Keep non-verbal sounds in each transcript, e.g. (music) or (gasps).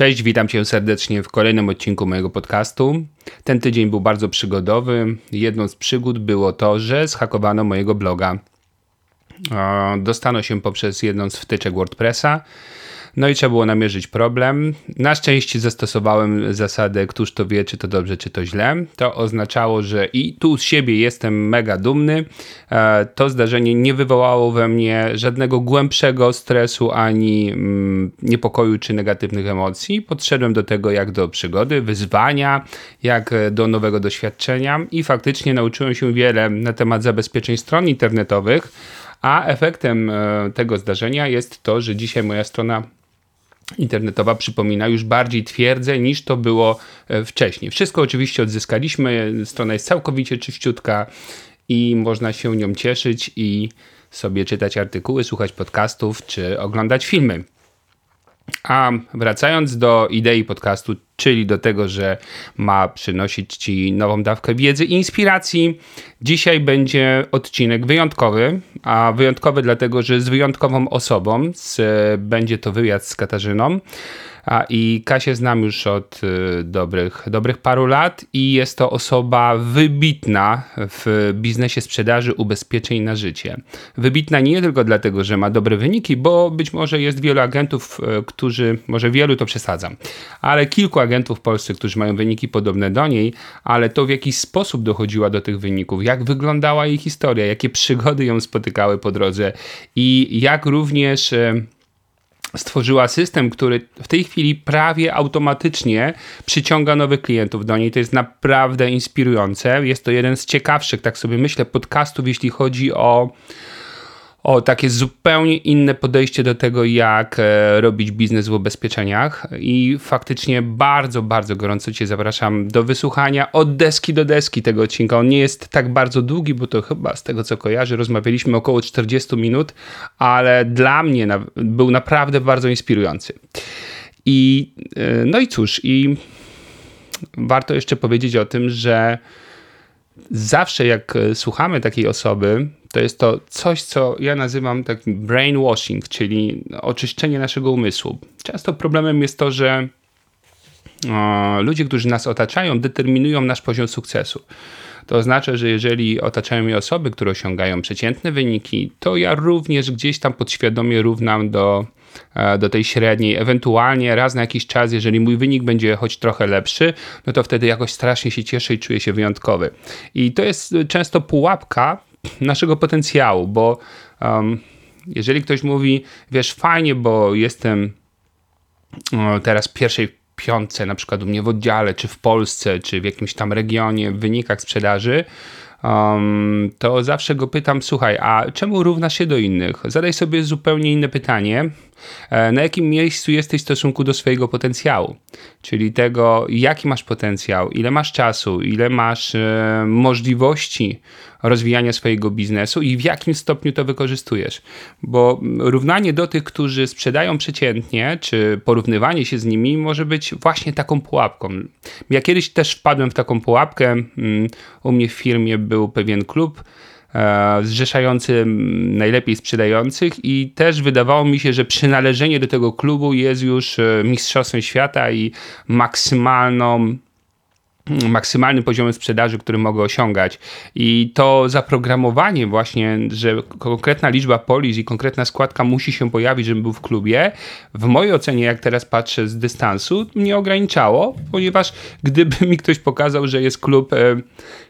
Cześć, witam Cię serdecznie w kolejnym odcinku mojego podcastu. Ten tydzień był bardzo przygodowy. Jedną z przygód było to, że zhakowano mojego bloga. Dostano się poprzez jedną z wtyczek WordPressa no i trzeba było namierzyć problem. Na szczęście zastosowałem zasadę, któż to wie, czy to dobrze, czy to źle. To oznaczało, że i tu z siebie jestem mega dumny. E, to zdarzenie nie wywołało we mnie żadnego głębszego stresu ani mm, niepokoju czy negatywnych emocji. Podszedłem do tego jak do przygody, wyzwania, jak do nowego doświadczenia i faktycznie nauczyłem się wiele na temat zabezpieczeń stron internetowych. A efektem e, tego zdarzenia jest to, że dzisiaj moja strona internetowa przypomina już bardziej twierdzę niż to było e, wcześniej. Wszystko oczywiście odzyskaliśmy, strona jest całkowicie czyściutka i można się nią cieszyć i sobie czytać artykuły, słuchać podcastów czy oglądać filmy. A wracając do idei podcastu, czyli do tego, że ma przynosić Ci nową dawkę wiedzy i inspiracji, dzisiaj będzie odcinek wyjątkowy, a wyjątkowy dlatego, że z wyjątkową osobą, z, będzie to wywiad z Katarzyną. A, I Kasię znam już od y, dobrych, dobrych paru lat i jest to osoba wybitna w biznesie sprzedaży ubezpieczeń na życie. Wybitna nie tylko dlatego, że ma dobre wyniki, bo być może jest wielu agentów, y, którzy, może wielu to przesadzam, ale kilku agentów w Polsce, którzy mają wyniki podobne do niej, ale to w jakiś sposób dochodziła do tych wyników, jak wyglądała jej historia, jakie przygody ją spotykały po drodze i jak również y, stworzyła system, który w tej chwili prawie automatycznie przyciąga nowych klientów do niej. To jest naprawdę inspirujące. Jest to jeden z ciekawszych, tak sobie myślę, podcastów, jeśli chodzi o o takie zupełnie inne podejście do tego, jak e, robić biznes w ubezpieczeniach. I faktycznie bardzo, bardzo gorąco Cię zapraszam do wysłuchania od deski do deski tego odcinka. On nie jest tak bardzo długi, bo to chyba z tego co kojarzę, rozmawialiśmy około 40 minut, ale dla mnie na, był naprawdę bardzo inspirujący. I e, no i cóż, i warto jeszcze powiedzieć o tym, że zawsze jak e, słuchamy takiej osoby, to jest to coś, co ja nazywam takim brainwashing, czyli oczyszczenie naszego umysłu. Często problemem jest to, że o, ludzie, którzy nas otaczają, determinują nasz poziom sukcesu. To oznacza, że jeżeli otaczają mnie osoby, które osiągają przeciętne wyniki, to ja również gdzieś tam podświadomie równam do, e, do tej średniej. Ewentualnie raz na jakiś czas, jeżeli mój wynik będzie choć trochę lepszy, no to wtedy jakoś strasznie się cieszę i czuję się wyjątkowy. I to jest często pułapka naszego potencjału, bo um, jeżeli ktoś mówi, wiesz, fajnie, bo jestem teraz pierwszej piątce, na przykład u mnie w oddziale, czy w Polsce, czy w jakimś tam regionie w wynikach sprzedaży, um, to zawsze go pytam, słuchaj, a czemu równasz się do innych? Zadaj sobie zupełnie inne pytanie. E, na jakim miejscu jesteś w stosunku do swojego potencjału? Czyli tego, jaki masz potencjał, ile masz czasu, ile masz e, możliwości rozwijania swojego biznesu i w jakim stopniu to wykorzystujesz. Bo równanie do tych, którzy sprzedają przeciętnie, czy porównywanie się z nimi może być właśnie taką pułapką. Ja kiedyś też wpadłem w taką pułapkę. Mm, u mnie w firmie był pewien klub, zrzeszający najlepiej sprzedających i też wydawało mi się, że przynależenie do tego klubu jest już e, mistrzostwem świata i maksymalną maksymalnym poziomem sprzedaży, który mogę osiągać. I to zaprogramowanie właśnie, że konkretna liczba polis i konkretna składka musi się pojawić, żebym był w klubie, w mojej ocenie, jak teraz patrzę z dystansu, mnie ograniczało, ponieważ gdyby mi ktoś pokazał, że jest klub, e,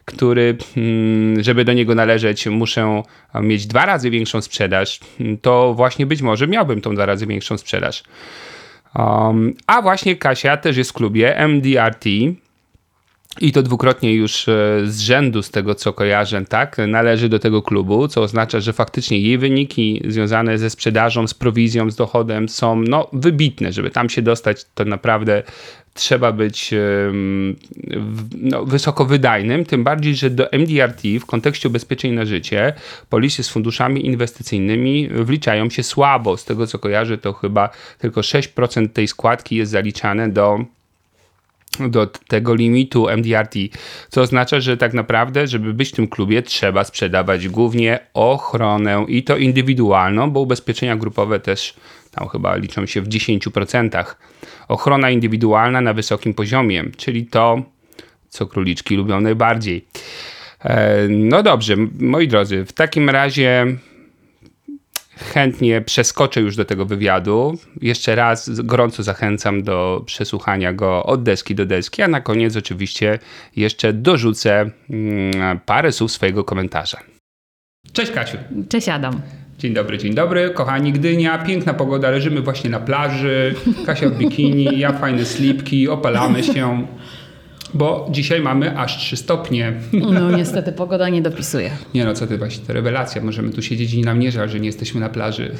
który, mm, żeby do niego należeć, muszę mieć dwa razy większą sprzedaż, to właśnie być może miałbym tą dwa razy większą sprzedaż. Um, a właśnie Kasia też jest w klubie MDRT, i to dwukrotnie już e, z rzędu, z tego co kojarzę, tak, należy do tego klubu, co oznacza, że faktycznie jej wyniki związane ze sprzedażą, z prowizją, z dochodem są no, wybitne. Żeby tam się dostać, to naprawdę trzeba być no, wysoko wydajnym, tym bardziej, że do MDRT w kontekście ubezpieczeń na życie polisy z funduszami inwestycyjnymi wliczają się słabo. Z tego co kojarzę, to chyba tylko 6% tej składki jest zaliczane do do tego limitu MDRT, co oznacza, że tak naprawdę, żeby być w tym klubie, trzeba sprzedawać głównie ochronę i to indywidualną, bo ubezpieczenia grupowe też tam chyba liczą się w 10%. Ochrona indywidualna na wysokim poziomie, czyli to, co króliczki lubią najbardziej. E, no dobrze, moi drodzy, w takim razie chętnie przeskoczę już do tego wywiadu. Jeszcze raz gorąco zachęcam do przesłuchania go od deski do deski, a na koniec oczywiście jeszcze dorzucę mm, parę słów swojego komentarza. Cześć Kasiu. Cześć Adam. Dzień dobry, dzień dobry. Kochani, Gdynia, piękna pogoda, leżymy właśnie na plaży. Kasia w bikini, ja fajne slipki, opalamy się. Bo dzisiaj mamy aż 3 stopnie. No niestety pogoda nie dopisuje. (laughs) Nie no, co ty właśnie, to rewelacja. Możemy tu siedzieć i nam nie żal, że nie jesteśmy na plaży. (laughs)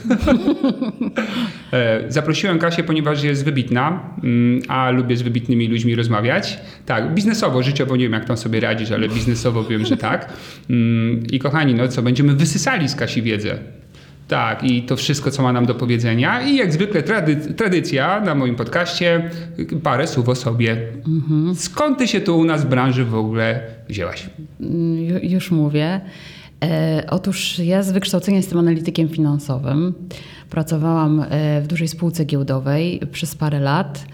E, zaprosiłem Kasię, ponieważ jest wybitna, mm, a lubię z wybitnymi ludźmi rozmawiać. Tak, biznesowo, życiowo nie wiem jak tam sobie radzisz, ale biznesowo wiem, że tak. Mm, I kochani, no co, będziemy wysysali z Kasi wiedzę. Tak, i to wszystko, co ma nam do powiedzenia. I jak zwykle trady, tradycja na moim podcaście, parę słów o sobie. Mhm. Skąd ty się tu u nas w branży w ogóle wzięłaś? Już mówię. E, otóż ja z wykształcenia jestem analitykiem finansowym. Pracowałam e, w dużej spółce giełdowej przez parę lat.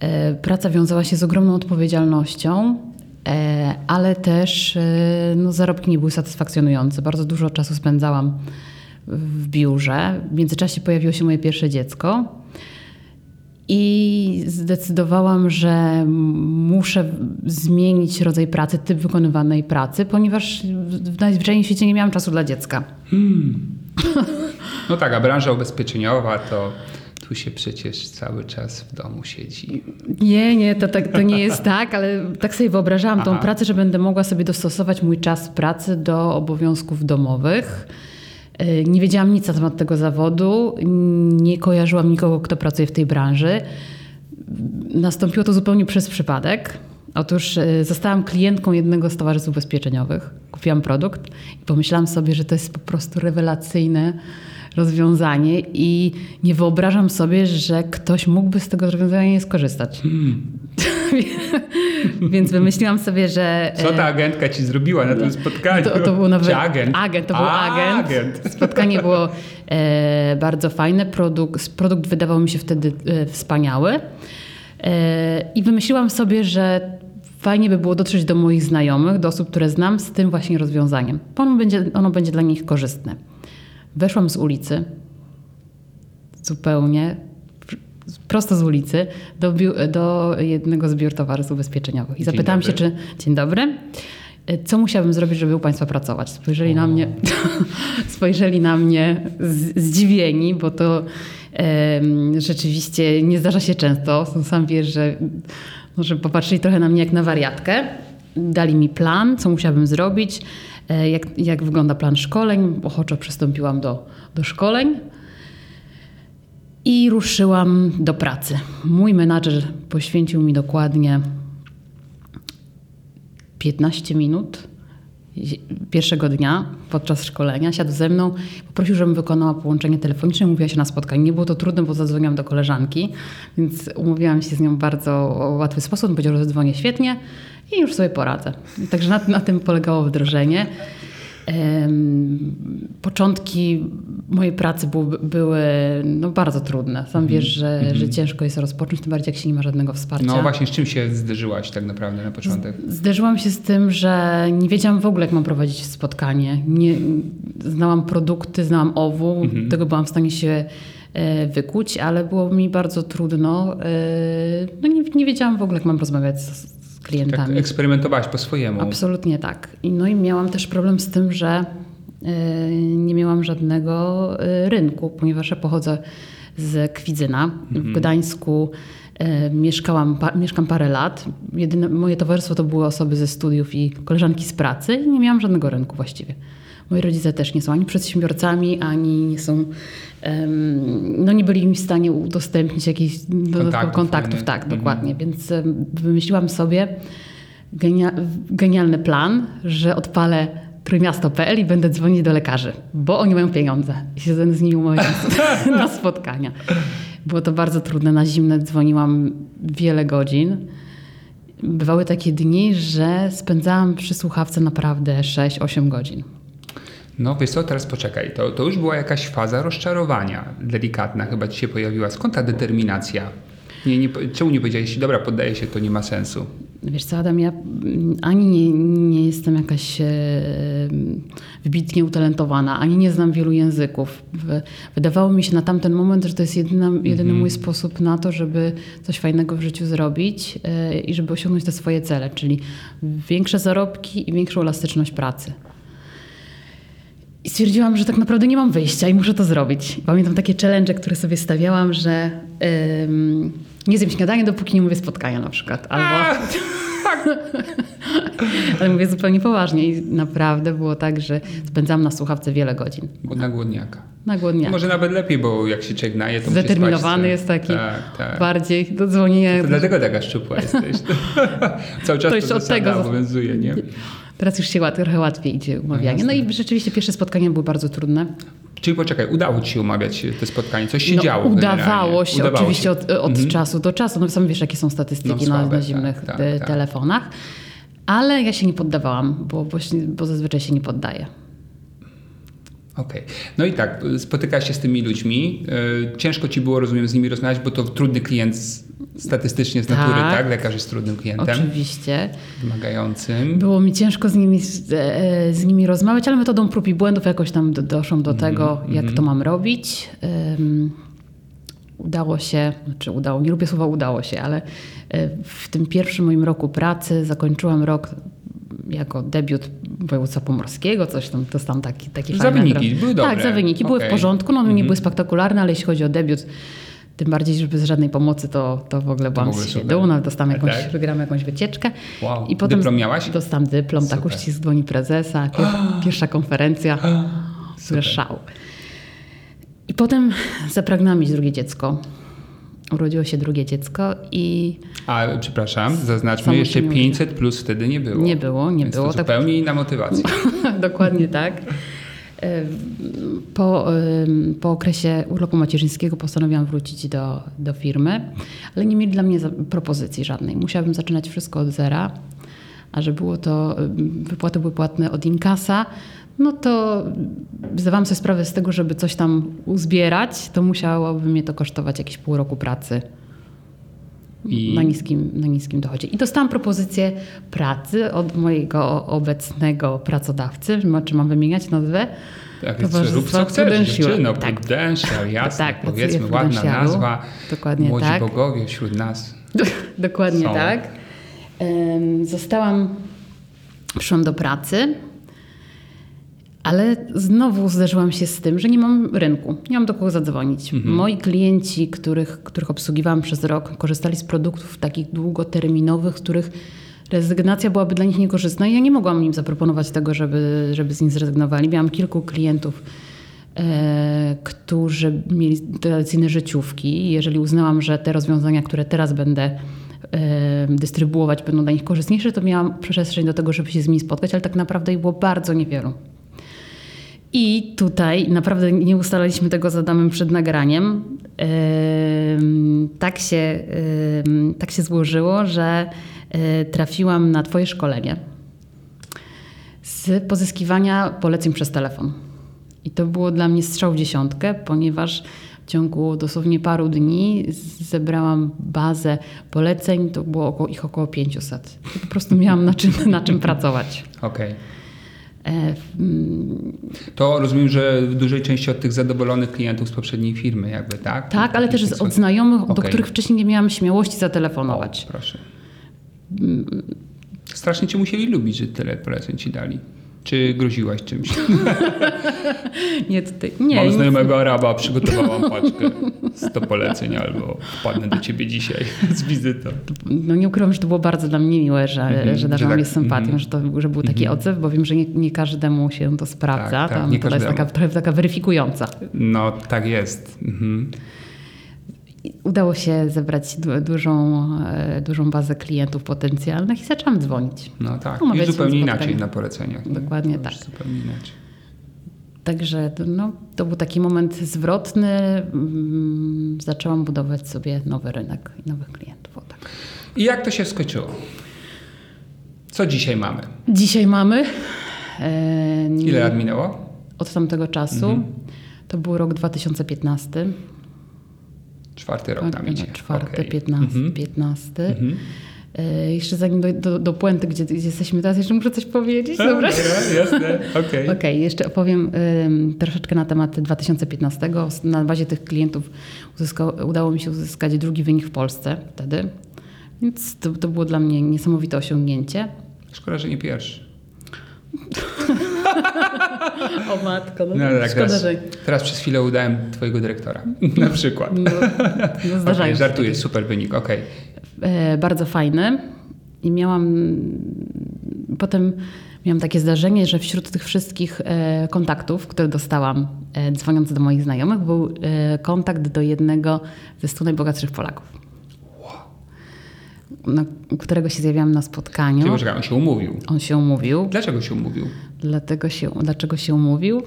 E, praca wiązała się z ogromną odpowiedzialnością, e, ale też e, no, zarobki nie były satysfakcjonujące. Bardzo dużo czasu spędzałam w biurze. W międzyczasie pojawiło się moje pierwsze dziecko. I zdecydowałam, że muszę zmienić rodzaj pracy, typ wykonywanej pracy, ponieważ w najzwyczajniej w świecie nie miałam czasu dla dziecka. Hmm. (laughs) No tak, a branża ubezpieczeniowa to tu się przecież cały czas w domu siedzi. Nie, nie, to, tak, to nie jest tak, ale tak sobie wyobrażałam Aha. tą pracę, że będę mogła sobie dostosować mój czas pracy do obowiązków domowych nie wiedziałam nic na temat tego zawodu, nie kojarzyłam nikogo, kto pracuje w tej branży. Nastąpiło to zupełnie przez przypadek. Otóż e, zostałam klientką jednego z towarzystw ubezpieczeniowych. Kupiłam produkt i pomyślałam sobie, że to jest po prostu rewelacyjne rozwiązanie i nie wyobrażam sobie, że ktoś mógłby z tego rozwiązania nie skorzystać. Hmm. Więc wymyśliłam sobie, że... Co ta e, agentka ci zrobiła na tym spotkaniu? To, to był nowy... Czy agent? Agent, to był A, agent. agent. Spotkanie było e, bardzo fajne. Produkt, produkt wydawał mi się wtedy e, wspaniały. E, I wymyśliłam sobie, że fajnie by było dotrzeć do moich znajomych, do osób, które znam z tym właśnie rozwiązaniem. Ono będzie, ono będzie dla nich korzystne. Weszłam z ulicy, zupełnie prosto z ulicy do, do jednego z biur towarów ubezpieczeniowych. I Dzień zapytałam dobry. się, czy dzień dobry. Co musiałabym zrobić, żeby u Państwa pracować? Spojrzeli na mnie, (laughs) spojrzeli na mnie zdziwieni, bo to um, rzeczywiście nie zdarza się często. Sam wiesz, że, no, że popatrzyli trochę na mnie jak na wariatkę. Dali mi plan, co musiałabym zrobić, e, jak, jak wygląda plan szkoleń. Ochoczo przystąpiłam do, do szkoleń i ruszyłam do pracy. Mój menadżer poświęcił mi dokładnie 15 minut pierwszego dnia podczas szkolenia. Siadł ze mną, poprosił, żebym wykonała połączenie telefoniczne, mówiła się na spotkaniu. Nie było to trudne, bo zadzwoniłam do koleżanki, więc umówiłam się z nią w bardzo łatwy sposób. Powiedział, że dzwonię świetnie i już sobie poradzę. Także na, na tym polegało wdrożenie. Początki mojej pracy były, były no bardzo trudne. Sam mm -hmm. wiesz, że, mm -hmm. że ciężko jest rozpocząć, tym bardziej jak się nie ma żadnego wsparcia. No właśnie, z czym się zderzyłaś tak naprawdę na początek? Zderzyłam się z tym, że nie wiedziałam w ogóle, jak mam prowadzić spotkanie. Nie, znałam produkty, znałam OWU, mm -hmm. tego byłam w stanie się e, wykuć, ale było mi bardzo trudno. E, no nie, nie wiedziałam w ogóle, jak mam rozmawiać z, klientami. Tak eksperymentować po swojemu. Absolutnie tak. I, no i miałam też problem z tym, że y, nie miałam żadnego y, rynku, ponieważ ja pochodzę z Kwidzyna. W mhm. Gdańsku E, mieszkałam, mieszkam parę lat. Jedyne, moje towarzystwo to były osoby ze studiów i koleżanki z pracy i nie miałam żadnego rynku właściwie. Moi rodzice też nie są ani przedsiębiorcami, ani nie są, no nie byli mi w stanie udostępnić jakichś Kontaktów, kontaktów. Tak, Mhm. dokładnie. Więc wymyśliłam sobie genia, genialny plan, że odpalę trójmiasto.pl i będę dzwonić do lekarzy, bo oni mają pieniądze i się z nimi umawiam (laughs) (laughs) na spotkania. Było to bardzo trudne. Na zimne dzwoniłam wiele godzin. Bywały takie dni, że spędzałam przy słuchawce naprawdę 6-8 godzin. No wiesz co, teraz poczekaj. To, to już była jakaś faza rozczarowania delikatna chyba ci się pojawiła. Skąd ta determinacja? Nie, nie, czemu nie powiedziałeś, dobra, poddaję się, to nie ma sensu? Wiesz co, Adam, ja mm, ani nie, nie jestem jakaś e, wybitnie utalentowana, ani nie znam wielu języków. Wydawało mi się na tamten moment, że to jest jedyna, jedyny mój sposób na to, żeby coś fajnego w życiu zrobić e, i żeby osiągnąć te swoje cele, czyli większe zarobki i większą elastyczność pracy. I stwierdziłam, że tak naprawdę nie mam wyjścia i muszę to zrobić. Pamiętam takie challenge, które sobie stawiałam, że ym, nie zjem śniadania, dopóki nie mówię spotkania na przykład. Albo... (laughs) Ale mówię zupełnie poważnie i naprawdę było tak, że spędzałam na słuchawce wiele godzin. Na głodniaka. Na głodniaka. Może nawet lepiej, bo jak się człowiek naje, to Zdeterminowany jest taki Tak, tak. bardziej do dzwonienia. To dlatego taka szczupła jesteś. (laughs) Cały czas To to od tego- obowiązuje, nie? Teraz już się łat, trochę łatwiej idzie umawianie. No i rzeczywiście pierwsze spotkania były bardzo trudne. Czyli poczekaj, udało ci się umawiać te spotkanie, coś się no, działo Udawało się oczywiście od, od czasu do czasu. No sam wiesz, jakie są statystyki No, na, słabe, na zimnych tak, tak, tak. telefonach. Ale ja się nie poddawałam, bo, bo, się- bo zazwyczaj się nie poddaję. Okej. No i tak, spotykasz się z tymi ludźmi. Yy, ciężko ci było, rozumiem, z nimi rozmawiać, bo to trudny klient statystycznie z natury, Tak. tak? Lekarz jest trudnym klientem, Oczywiście. wymagającym. Było mi ciężko z nimi, z, e, z nimi rozmawiać, ale metodą prób i błędów jakoś tam do, doszłam Mhm, do tego, jak to mam robić. Ym, udało się, znaczy udało, nie lubię słowa udało się, ale e, w tym pierwszym moim roku pracy zakończyłam rok jako debiut województwa pomorskiego, coś tam, to tam taki, taki Za fajny wyniki drog- były Tak, dobre. za wyniki były w. Mhm. porządku, no one nie były spektakularne, ale jeśli chodzi o debiut, tym bardziej, że bez żadnej pomocy, to, to w ogóle byłam z dumna, dostałam jakąś, Tak? wygrałam jakąś wycieczkę. Wow. I potem Dyplom miałaś? Dostałam dyplom, tak, Super. uścisk dłoni prezesa, pier, (gasps) pierwsza konferencja, (gasps) Super. szał. I potem zapragnęłam mieć drugie dziecko. Urodziło się drugie dziecko i A, przepraszam, zaznaczmy, jeszcze się nie 500 plus wtedy nie było. Nie było, nie Więc było. To Tak- zupełnie inna motywacja. (laughs) Dokładnie tak. Po, po okresie urlopu macierzyńskiego postanowiłam wrócić do, do firmy, ale nie mieli dla mnie propozycji żadnej. Musiałabym zaczynać wszystko od zera, a że było to, wypłaty były płatne od inkasa, no to zdawałam sobie sprawę z tego, żeby coś tam uzbierać, to musiałoby mnie to kosztować jakieś pół roku pracy I- na, niskim, na niskim dochodzie. I dostałam propozycję pracy od mojego obecnego pracodawcy, czy mam wymieniać nazwę? Tak, rób co chcesz, dziewczyno, Tak. Prudential, jasne, Tak, powiedzmy, ładna nazwa. Dokładnie Młodzi tak. bogowie wśród nas. (laughs) Dokładnie Są. tak. Em, Zostałam, przyszłam do pracy, ale znowu zderzyłam się z tym, że nie mam rynku, nie mam do kogo zadzwonić. Moi klienci, których, których obsługiwałam przez rok, korzystali z produktów takich długoterminowych, których rezygnacja byłaby dla nich niekorzystna i ja nie mogłam im zaproponować tego, żeby, żeby z nich zrezygnowali. Miałam kilku klientów, e, którzy mieli tradycyjne życiówki. Jeżeli uznałam, że te rozwiązania, które teraz będę e, dystrybuować, będą dla nich korzystniejsze, to miałam przestrzeń do tego, żeby się z nimi spotkać, ale tak naprawdę ich było bardzo niewielu. I tutaj naprawdę nie ustalaliśmy tego z Adamem przed nagraniem. Tak się, tak się złożyło, że y, trafiłam na Twoje szkolenie z pozyskiwania poleceń przez telefon. I to było dla mnie strzał w dziesiątkę, ponieważ w ciągu dosłownie paru dni zebrałam bazę poleceń, to było około, ich około 500. I po prostu miałam na czym, na czym pracować. Okej. E, mm, To rozumiem, że w dużej części od tych zadowolonych klientów z poprzedniej firmy jakby, tak? Tak, ale też od znajomych, do Okej. których wcześniej nie miałam śmiałości O, zatelefonować. proszę. Strasznie cię musieli lubić, że tyle poleceń ci dali. Czy groziłaś czymś? (laughs) Nie, tutaj, nie. Mam nic- znajomego Araba, przygotowałam paczkę 100 poleceń albo wpadnę do ciebie dzisiaj z wizytą. No nie ukrywam, że to było bardzo dla mnie miłe, że, Mhm, że darzyło tak, sympatią, mhm. że, to, że był taki odzew, bo wiem, że nie, nie każdemu się to sprawdza. Tak, tak, Tam nie to jest każdemu. taka, trochę taka weryfikująca. No tak jest. Mhm. Udało się zebrać du- dużą, e, dużą bazę klientów potencjalnych i zaczęłam dzwonić. No tak. I zupełnie inaczej na poleceniach. Dokładnie tak. Zupełnie inaczej. Także to- no, to był taki moment zwrotny. Mm, Zaczęłam budować sobie nowy rynek i nowych klientów. O tak. I jak to się skończyło? Co dzisiaj mamy? Dzisiaj mamy. E, Ile lat minęło? Od tamtego czasu. Mhm. To był rok 2015. Czwarty rok nam idzie. Czwarty, Okej. 15. Mhm. 15. Mhm. E, jeszcze zanim do, do, do puenty, gdzie, gdzie jesteśmy teraz, jeszcze muszę coś powiedzieć. A, Dobra? dobra, jasne, okej. (laughs) Okej, jeszcze opowiem troszeczkę na temat 2015. Na bazie tych klientów uzyska, udało mi się uzyskać drugi wynik w Polsce wtedy. Więc to, to było dla mnie niesamowite osiągnięcie. Szkoda, że nie pierwszy. (laughs) (laughs) O matko, no, No tak, szkoda, teraz, że... teraz przez chwilę udałem twojego dyrektora. (laughs) Na przykład. No, no (laughs) zdarzają się żartuję, super wynik, okej. e, bardzo fajny. I miałam potem miałam takie zdarzenie, że wśród tych wszystkich e, kontaktów, które dostałam e, dzwoniąc do moich znajomych, był kontakt do jednego ze 100 najbogatszych Polaków. Na, którego się zjawiałam na spotkaniu. Czyli poczekaj, on się umówił. On się umówił. Dlaczego się umówił? Dlatego się, dlaczego się umówił?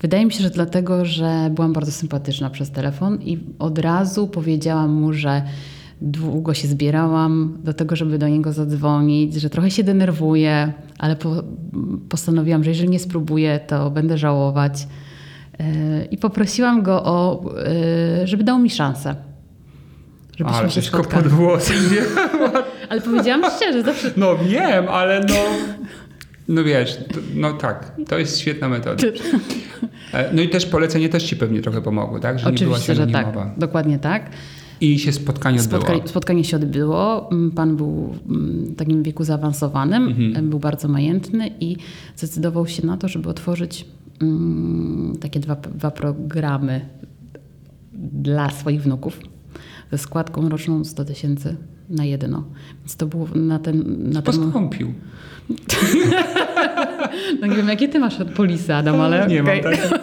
Wydaje mi się, że dlatego, że byłam bardzo sympatyczna przez telefon i od razu powiedziałam mu, że długo się zbierałam do tego, żeby do niego zadzwonić, że trochę się denerwuję, ale po, postanowiłam, że jeżeli nie spróbuję, to będę żałować. Yy, I poprosiłam go o, yy, żeby dał mi szansę. Żebyśmy Ale się spotkali. pod włosy nie? (laughs) Ale powiedziałam szczerze, zawsze No wiem, ale no... No wiesz, no tak, to jest świetna metoda. E, No i też polecenie też ci pewnie trochę pomogło, tak? Że nie była Oczywiście, się że tak. Dokładnie tak. I się spotkanie odbyło. Spotkanie, spotkanie się odbyło. Mm, Pan był mm, w takim wieku zaawansowanym, Mhm. był bardzo majętny i zdecydował się na to, żeby otworzyć mm, takie dwa, dwa programy dla swoich wnuków ze składką roczną 100 tysięcy na jedno. Więc to było na ten... Na ten Postąpił. (laughs) no nie wiem, jakie ty masz polisy, Adam, ale Nie okej. (laughs) mam taki.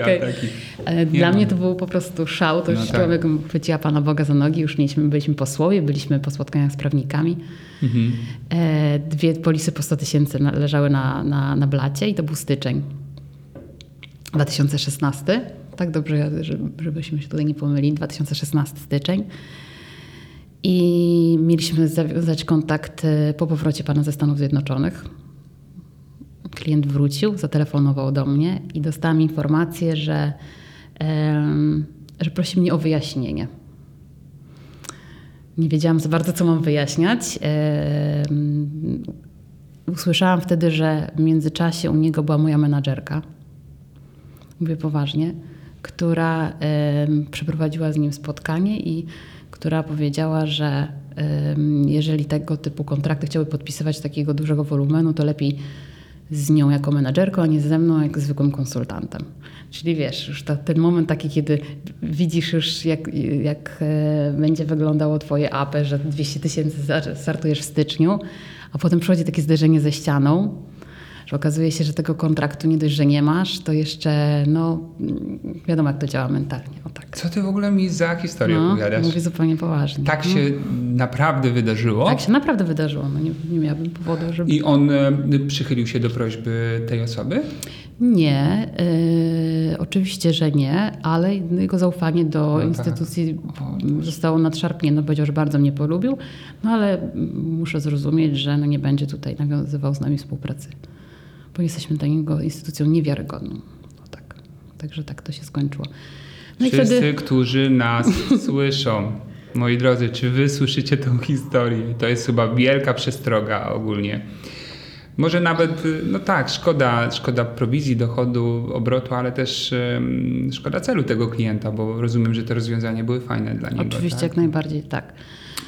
Okej. Ja. E, Dla mam. mnie to był po prostu szał. To No już tak. człowiek chwyciła Pana Boga za nogi. Już mieliśmy, byliśmy posłowie, byliśmy po spotkaniach z prawnikami. Mhm. E, Dwie polisy po 100 tysięcy leżały na, na, na blacie i to był styczeń 2016. Tak dobrze, żeby- żebyśmy się tutaj nie pomylili. 2016 styczeń. I mieliśmy zawiązać kontakt e, po powrocie Pana ze Stanów Zjednoczonych. Klient wrócił, zatelefonował do mnie i dostałam informację, że, że prosi mnie o wyjaśnienie. Nie wiedziałam za bardzo, co mam wyjaśniać. Usłyszałam wtedy, że w międzyczasie u niego była moja menadżerka, mówię poważnie, która przeprowadziła z nim spotkanie i która powiedziała, że jeżeli tego typu kontrakty chciały podpisywać takiego dużego wolumenu, to lepiej z nią jako menadżerką, a nie ze mną jak zwykłym konsultantem. Czyli wiesz, już ten moment taki, kiedy widzisz już jak, jak e, będzie wyglądało twoje AP, że 200 tysięcy startujesz w styczniu, a potem przychodzi takie zderzenie ze ścianą, że okazuje się, że tego kontraktu nie dość, że nie masz, to jeszcze, no wiadomo jak to działa mentalnie. O tak. Co ty w ogóle mi za historię No, opowiadasz? mówię zupełnie poważnie. Tak się naprawdę wydarzyło? Tak się naprawdę wydarzyło. No nie, nie miałabym powodu, żeby... I on e, przychylił się do prośby tej osoby? Nie, y, oczywiście, że nie, ale jego zaufanie do tak. instytucji zostało nadszarpnięte. Powiedział, że bardzo mnie polubił, no ale muszę zrozumieć, że no nie będzie tutaj nawiązywał z nami współpracy, bo jesteśmy dla niego instytucją niewiarygodną. No tak. Także tak to się skończyło. No Wszyscy, wtedy którzy nas (laughs) słyszą, moi drodzy, czy wy słyszycie tą historię? To jest chyba wielka przestroga ogólnie. Może nawet, no tak, szkoda, szkoda prowizji, dochodu, obrotu, ale też em, szkoda celu tego klienta, bo rozumiem, że te rozwiązania były fajne dla niego. oczywiście tak? jak najbardziej tak.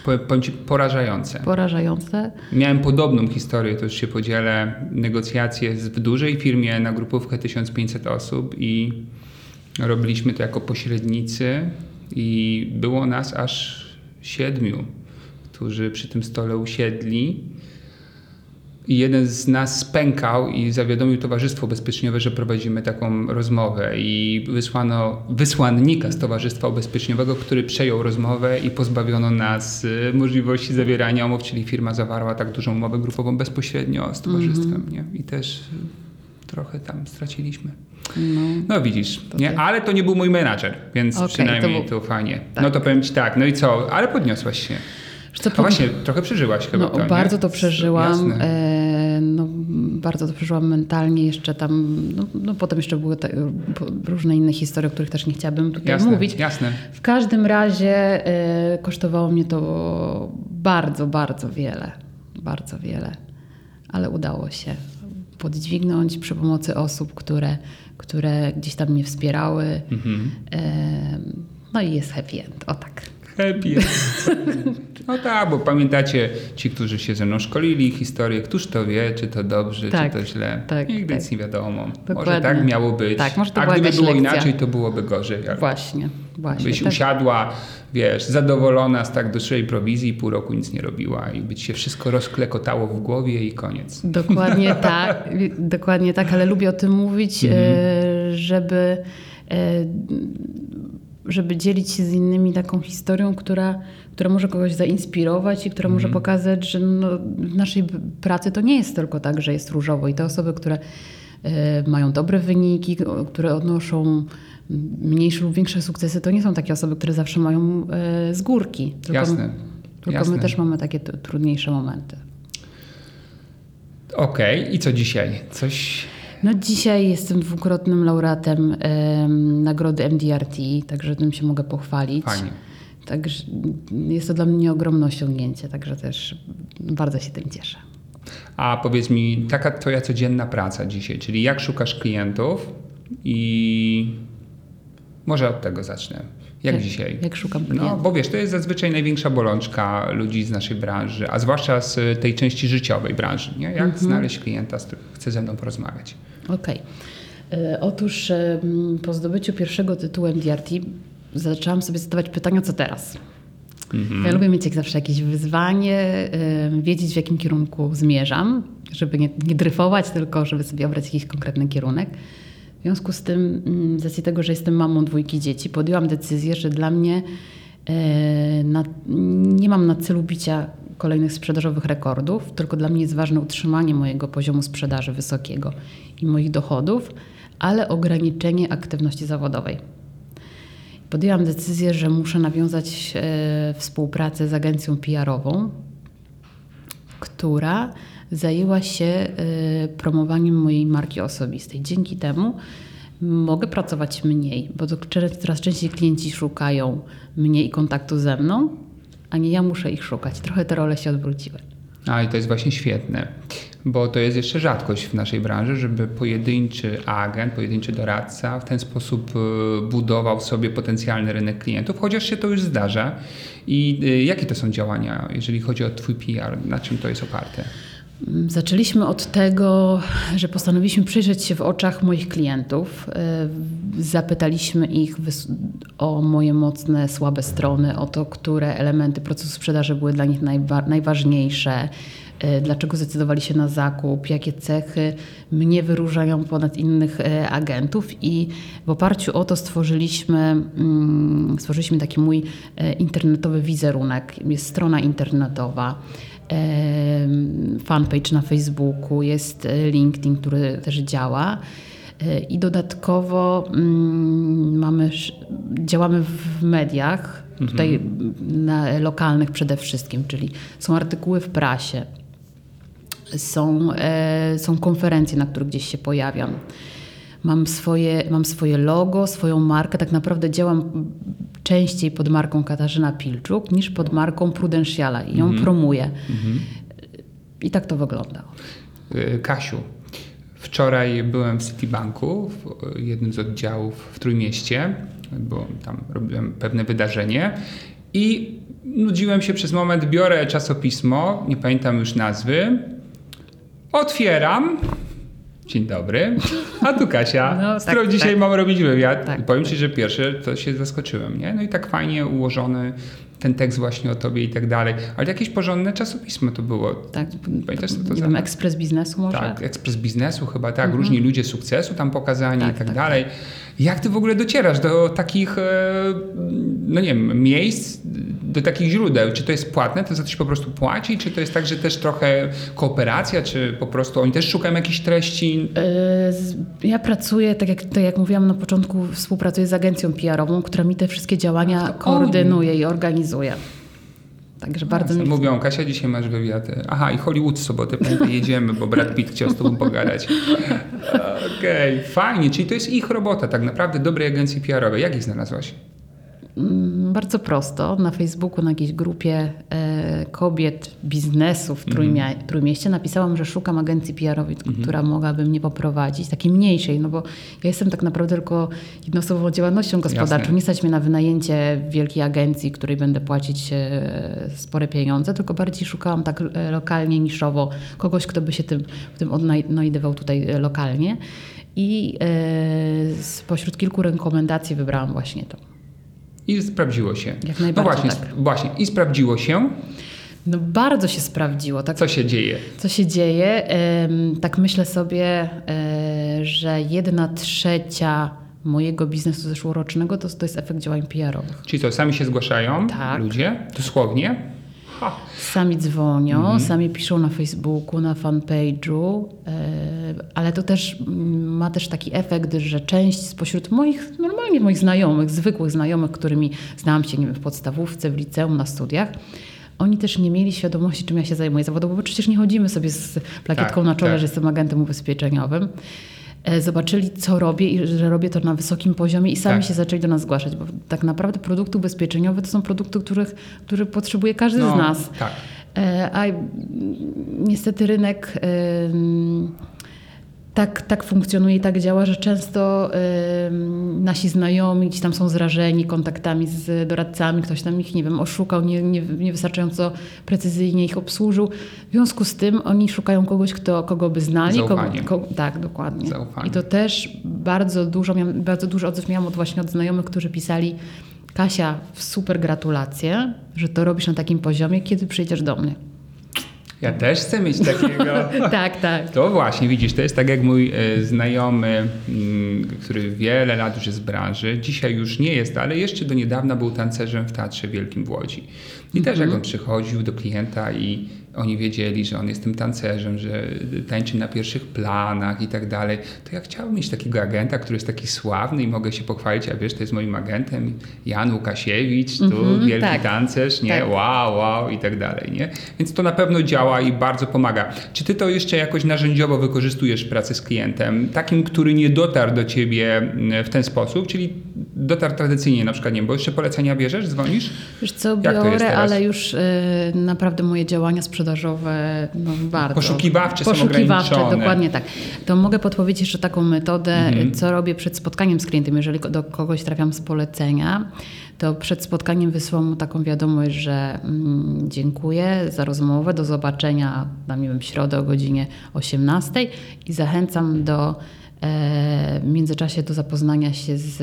Powiem, powiem ci, porażające. Porażające. Miałem podobną historię, to już się podzielę. Negocjacje w dużej firmie na grupówkę 1500 osób i robiliśmy to jako pośrednicy i było nas aż siedmiu, którzy przy tym stole usiedli. I jeden z nas spękał i zawiadomił Towarzystwo Ubezpieczeniowe, że prowadzimy taką rozmowę. I wysłano wysłannika z Towarzystwa Ubezpieczeniowego, który przejął rozmowę i pozbawiono nas y, możliwości zawierania umów, czyli firma zawarła tak dużą umowę grupową bezpośrednio z Towarzystwem. Nie? I też y, trochę tam straciliśmy. No. No widzisz, nie? ale to nie był mój menadżer, więc Okej, przynajmniej to to, był- fajnie. tak. No to powiem ci tak, no i co? Ale podniosłaś się. Co, A właśnie, trochę przeżyłaś chyba No, to, nie? bardzo to przeżyłam. E, no, bardzo to przeżyłam mentalnie. Jeszcze tam, no, no potem jeszcze były te, różne inne historie, o których też nie chciałabym tutaj Jasne, mówić. jasne. W każdym razie e, kosztowało mnie to bardzo, bardzo wiele. Bardzo wiele. Ale udało się podźwignąć przy pomocy osób, które, które gdzieś tam mnie wspierały. Mhm. E, no i jest happy end. O tak. Happy. (laughs) No tak, bo pamiętacie ci, którzy się ze mną szkolili, historię, któż to wie, czy to dobrze, Tak, czy to źle. tak, Nigdy tak. nic nie wiadomo. Może Dokładnie. tak miało być. Tak, może to A była gdyby było lekcja. inaczej, to byłoby gorzej. Właśnie, właśnie. Byś tak. usiadła, wiesz, zadowolona z tak dużej prowizji pół roku nic nie robiła i by ci się wszystko rozklekotało w głowie i koniec. Dokładnie (laughs) tak, dokładnie tak, ale lubię o tym mówić, Mhm. e, żeby, e, żeby dzielić się z innymi taką historią, która, która może kogoś zainspirować i która Mhm. może pokazać, że no, w naszej pracy to nie jest tylko tak, że jest różowo i te osoby, które e, mają dobre wyniki, które odnoszą mniejsze lub większe sukcesy, to nie są takie osoby, które zawsze mają e, z górki. Tylko, Jasne, Tylko jasne. my też mamy takie trudniejsze momenty. Okej, i co dzisiaj? Coś... No dzisiaj jestem dwukrotnym laureatem em, nagrody MDRT, także tym się mogę pochwalić. Fajnie. Także jest to dla mnie ogromne osiągnięcie, także też bardzo się tym cieszę. A powiedz mi, taka twoja codzienna praca dzisiaj, czyli jak szukasz klientów i może od tego zacznę. Jak Jak- dzisiaj? jak szukam No, klientów? bo wiesz, to jest zazwyczaj największa bolączka ludzi z naszej branży, a zwłaszcza z tej części życiowej branży. Nie? Jak Mhm. znaleźć klienta, z którym chce ze mną porozmawiać? Okej. E, Otóż po zdobyciu pierwszego tytułu MDRT zaczęłam sobie zadawać pytania, co teraz? Ja lubię mieć jak zawsze jakieś wyzwanie, wiedzieć w jakim kierunku zmierzam, żeby nie, nie dryfować, tylko żeby sobie obrać jakiś konkretny kierunek. W związku z tym, mm, z tego, że jestem mamą dwójki dzieci, podjęłam decyzję, że dla mnie e, na, nie mam na celu bicia kolejnych sprzedażowych rekordów, tylko dla mnie jest ważne utrzymanie mojego poziomu sprzedaży wysokiego i moich dochodów, ale ograniczenie aktywności zawodowej. Podjęłam decyzję, że muszę nawiązać e, współpracę z agencją PR-ową, która zajęła się e, promowaniem mojej marki osobistej. Dzięki temu mogę pracować mniej, bo coraz częściej klienci szukają mnie i kontaktu ze mną, a nie ja muszę ich szukać. Trochę te role się odwróciły. A i to jest właśnie świetne, bo to jest jeszcze rzadkość w naszej branży, żeby pojedynczy agent, pojedynczy doradca w ten sposób y, budował sobie potencjalny rynek klientów, chociaż się to już zdarza. I y, jakie to są działania, jeżeli chodzi o Twój PR? Na czym to jest oparte? Mm, Zaczęliśmy od tego, że postanowiliśmy przyjrzeć się w oczach moich klientów. E, Zapytaliśmy ich o moje mocne, słabe strony, o to, które elementy procesu sprzedaży były dla nich najwa- najważniejsze, e, dlaczego zdecydowali się na zakup, jakie cechy mnie wyróżniają ponad innych e, agentów i w oparciu o to stworzyliśmy, mm, stworzyliśmy taki mój e, internetowy wizerunek. Jest strona internetowa fanpage na Facebooku, jest e, LinkedIn, który też działa. E, I dodatkowo mm, mamy, działamy w mediach, tutaj na lokalnych przede wszystkim, czyli są artykuły w prasie, są, e, są konferencje, na których gdzieś się pojawiam. Mam swoje, mam swoje logo, swoją markę. Tak naprawdę działam częściej pod marką Katarzyna Pilczuk niż pod marką Prudentiala i ją promuję. I tak to wygląda. Y, Kasiu, wczoraj byłem w Citibanku, w jednym z oddziałów w Trójmieście, bo tam robiłem pewne wydarzenie I nudziłem się przez moment, biorę czasopismo, nie pamiętam już nazwy, otwieram. Dzień dobry. A tu Kasia, No, z tak, którą dzisiaj tak. mam robić wywiad. Tak. I powiem Ci, że pierwsze to się zaskoczyłem, nie? No i tak fajnie ułożony ten tekst właśnie o tobie i tak dalej. Ale jakieś porządne czasopismo to było. Tak, Pamiętasz, co to nie za- wiem, ekspres biznesu może? Tak, ekspres biznesu chyba, tak, różni ludzie sukcesu tam pokazani Tak, i tak, tak, dalej. Jak ty w ogóle docierasz do takich, e, no nie wiem, miejsc, do takich źródeł? Czy to jest płatne, to za coś po prostu płaci, czy to jest tak, że też trochę kooperacja, czy po prostu oni też szukają jakichś treści? E, Ja pracuję, tak jak, tak jak mówiłam na początku, współpracuję z agencją PR-ową, która mi te wszystkie działania to koordynuje i organizuje. Także bardzo mi Mówią, Kasia, dzisiaj masz wywiad. Aha, i Hollywood w sobotę, jedziemy, bo Brad Pitt chciał z tobą (laughs) pogadać. Okej, fajnie, czyli to jest ich robota, tak naprawdę, dobrej agencji PR-owej. Jak ich znalazłaś? Mm, Bardzo prosto. Na Facebooku, na jakiejś grupie e, kobiet biznesu w Trójmia- Trójmieście napisałam, że szukam agencji PR-owej, która mogłaby mnie poprowadzić, takiej mniejszej, no bo ja jestem tak naprawdę tylko jednoosobową działalnością gospodarczą. Jasne. Nie stać mnie na wynajęcie wielkiej agencji, której będę płacić e, spore pieniądze, tylko bardziej szukałam tak e, lokalnie, niszowo kogoś, kto by się tym, w tym odnajdywał tutaj lokalnie. I spośród kilku rekomendacji wybrałam właśnie to. I sprawdziło się. Jak no najbardziej właśnie, tak. sp- właśnie, i sprawdziło się, No bardzo się sprawdziło. Tak, co się dzieje. co się dzieje? Tak myślę sobie, e, że jedna trzecia mojego biznesu zeszłorocznego to, to jest efekt działań PR-owych. Czyli to sami się zgłaszają Tak. ludzie, dosłownie. Sami dzwonią, Mhm. sami piszą na Facebooku, na fanpage'u, e, ale to też mm, ma też taki efekt, że część spośród moich, normalnie moich znajomych, zwykłych znajomych, którymi znałam się nie wiem, w podstawówce, w liceum, na studiach, oni też nie mieli świadomości, czym ja się zajmuję zawodowo, bo przecież nie chodzimy sobie z plakietką Tak, na czole, tak. że jestem agentem ubezpieczeniowym. E, Zobaczyli, co robię i że robię to na wysokim poziomie i sami Tak. się zaczęli do nas zgłaszać, bo tak naprawdę produkty ubezpieczeniowe to są produkty, których, które potrzebuje każdy No, z nas. Tak. E, A niestety rynek tak, tak funkcjonuje i tak działa, że często ym, nasi znajomi gdzieś tam są zrażeni kontaktami z doradcami, ktoś tam ich, nie wiem, oszukał, nie, nie, niewystarczająco precyzyjnie ich obsłużył. W związku z tym oni szukają kogoś, kto, kogo by znali. Zaufanie. kogo, tak, dokładnie. Zaufanie. I to też bardzo dużo, miałam, bardzo dużo odzew miałam od właśnie od znajomych, którzy pisali Kasia, super gratulacje, że to robisz na takim poziomie, kiedy przyjdziesz do mnie. Ja też chcę mieć takiego. (laughs) tak, tak. To właśnie, widzisz, to jest tak jak mój e, znajomy, mm, który wiele lat już jest w branży, dzisiaj już nie jest, ale jeszcze do niedawna był tancerzem w Teatrze Wielkim w Łodzi. I też jak on przychodził do klienta i oni wiedzieli, że on jest tym tancerzem, że tańczy na pierwszych planach i tak dalej, to ja chciałbym mieć takiego agenta, który jest taki sławny i mogę się pochwalić, a wiesz, to jest moim agentem Jan Łukasiewicz, tu Mhm, wielki tak. tancerz, nie, Tak. wow, wow i tak dalej, nie? Więc to na pewno działa i bardzo pomaga. Czy ty to jeszcze jakoś narzędziowo wykorzystujesz w pracy z klientem, takim, który nie dotarł do ciebie mm, w ten sposób, czyli dotarł tradycyjnie na przykład, nie bo jeszcze polecenia bierzesz, dzwonisz? Wiesz co, biorę, ale już y, naprawdę moje działania sprzedażowe no, bardzo. Poszukiwawcze są Poszukiwawcze, ograniczone. dokładnie tak. To mogę podpowiedzieć jeszcze taką metodę, Mhm. co robię przed spotkaniem z klientem. Jeżeli do kogoś trafiam z polecenia, to przed spotkaniem wysyłam mu taką wiadomość, że mm, dziękuję za rozmowę, do zobaczenia na nie wiem, w środę o godzinie 18 i zachęcam do w międzyczasie do zapoznania się z,